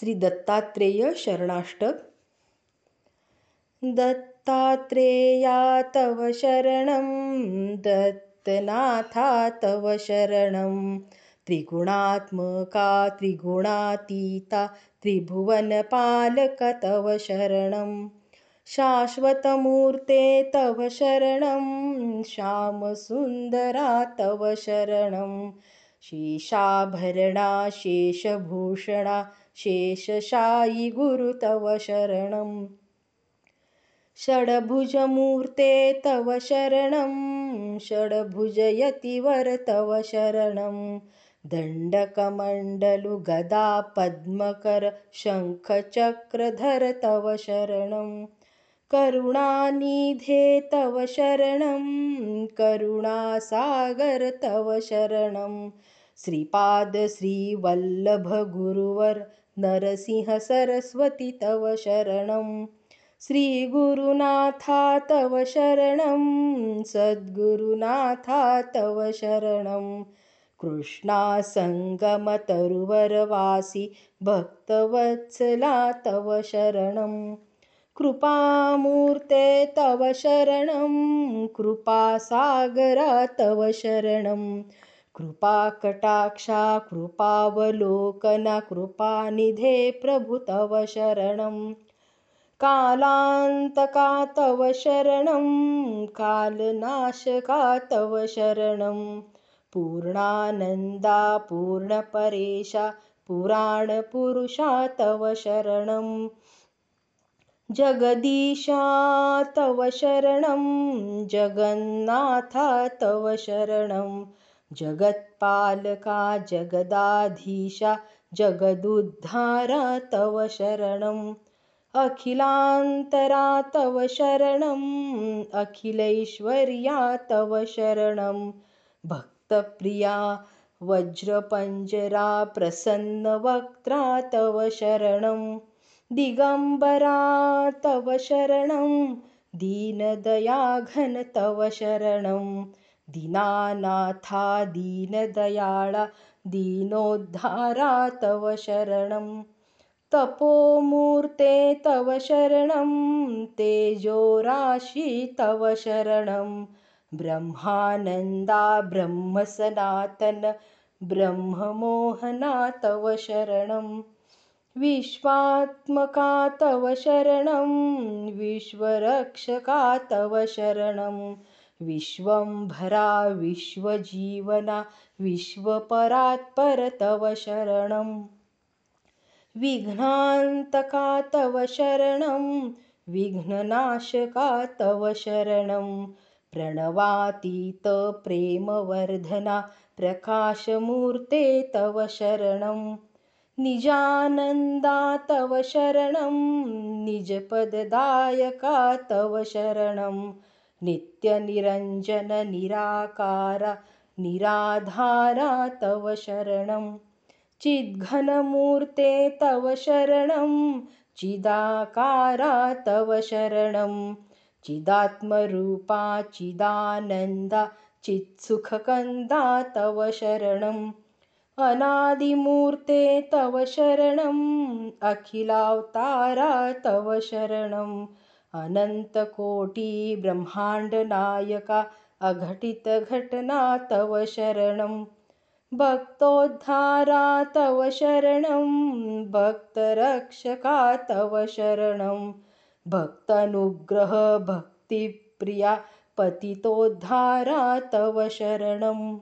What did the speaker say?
श्रीदत्तात्रेय शरणाष्टक। दत्तात्रेया तव शरणं दत्तनाथा तव शरणं। त्रिगुणात्मका त्रिगुणातीता त्रिभुवनपालक तव शरणं। शाश्वतमूर्ते तव शरणं श्यामसुन्दरा तव शरणं शेषाभरणा शेषभूषणा शेषशायि गुरु तव शरणं। षड्भुजमूर्ते तव शरणं षड्भुजयतिवर तव शरणं। दण्डकमण्डलु गदा पद्मकर शङ्खचक्रधर तव शरणं। करुणानिधे तव शरणं करुणासागर तव शरणं श्रीपादश्रीवल्लभगुरुवर नरसिंह सरस्वती तव शरणं। श्रीगुरुनाथा तव शरणं। सद्गुरुनाथा तव शरणं। कृष्णासङ्गमतरुवरवासि भक्तवत्सला तव शरणं। कृपामूर्ते तव शरणं। कृपासागरा तव शरणं कृपाकटाक्षा कृपावलोकना कृपानिधे प्रभु तव शरणं। कालान्तका तव शरणं कालनाशका तव शरणं। पूर्णानन्दा पूर्णपरेशा पुराणपुरुषा तव शरणं। जगदीशा तव शरणं जगन्नाथा तव शरणं जगत्पालका जगदाधीशा जगदुद्धारा तव शरणम्। अखिलान्तरा तव शरणम् अखिलैश्वर्या तव शरणं भक्तप्रिया वज्रपञ्जरा प्रसन्नवक्त्रा तव शरणं दिगम्बरा तव शरणं दीनदयाघन तव शरणं दीनानाथा दीनदयाळा दीनोद्धारा तव शरणं। तपोमूर्ते तव शरणं। तेजोराशि तव शरणं। ब्रह्मानन्दा ब्रह्मसनातन। ब्रह्ममोहना तव शरणं। विश्वात्मका तव शरणं। विश्वरक्षका तव शरणं विश्वम्भरा विश्वजीवना विश्वपरात्पर तव शरणं। विघ्नान्तका तव शरणं विघ्ननाशका तव शरणं। प्रणवातीतप्रेमवर्धना प्रकाशमूर्ते तव शरणं। निजानन्दा तव शरणं निजपददायका तव शरणं नित्यनिरञ्जननिराकारा निराधारा तव शरणं। चिद्घनमूर्ते तव शरणं। चिदाकारा तव शरणं। चिदात्मरूपा चिदानन्दा चित्सुखकन्दा तव शरणम् अनादिमूर्ते तव शरणम् अखिलावतारा तव शरणम् अनन्तकोटिब्रह्माण्डनायका अघटितघटना तव शरणं। भक्तोद्धारा तव शरणं भक्तरक्षका तव शरणं। भक्तनुग्रहभक्तिप्रिया पतितोद्धारा तव शरणम्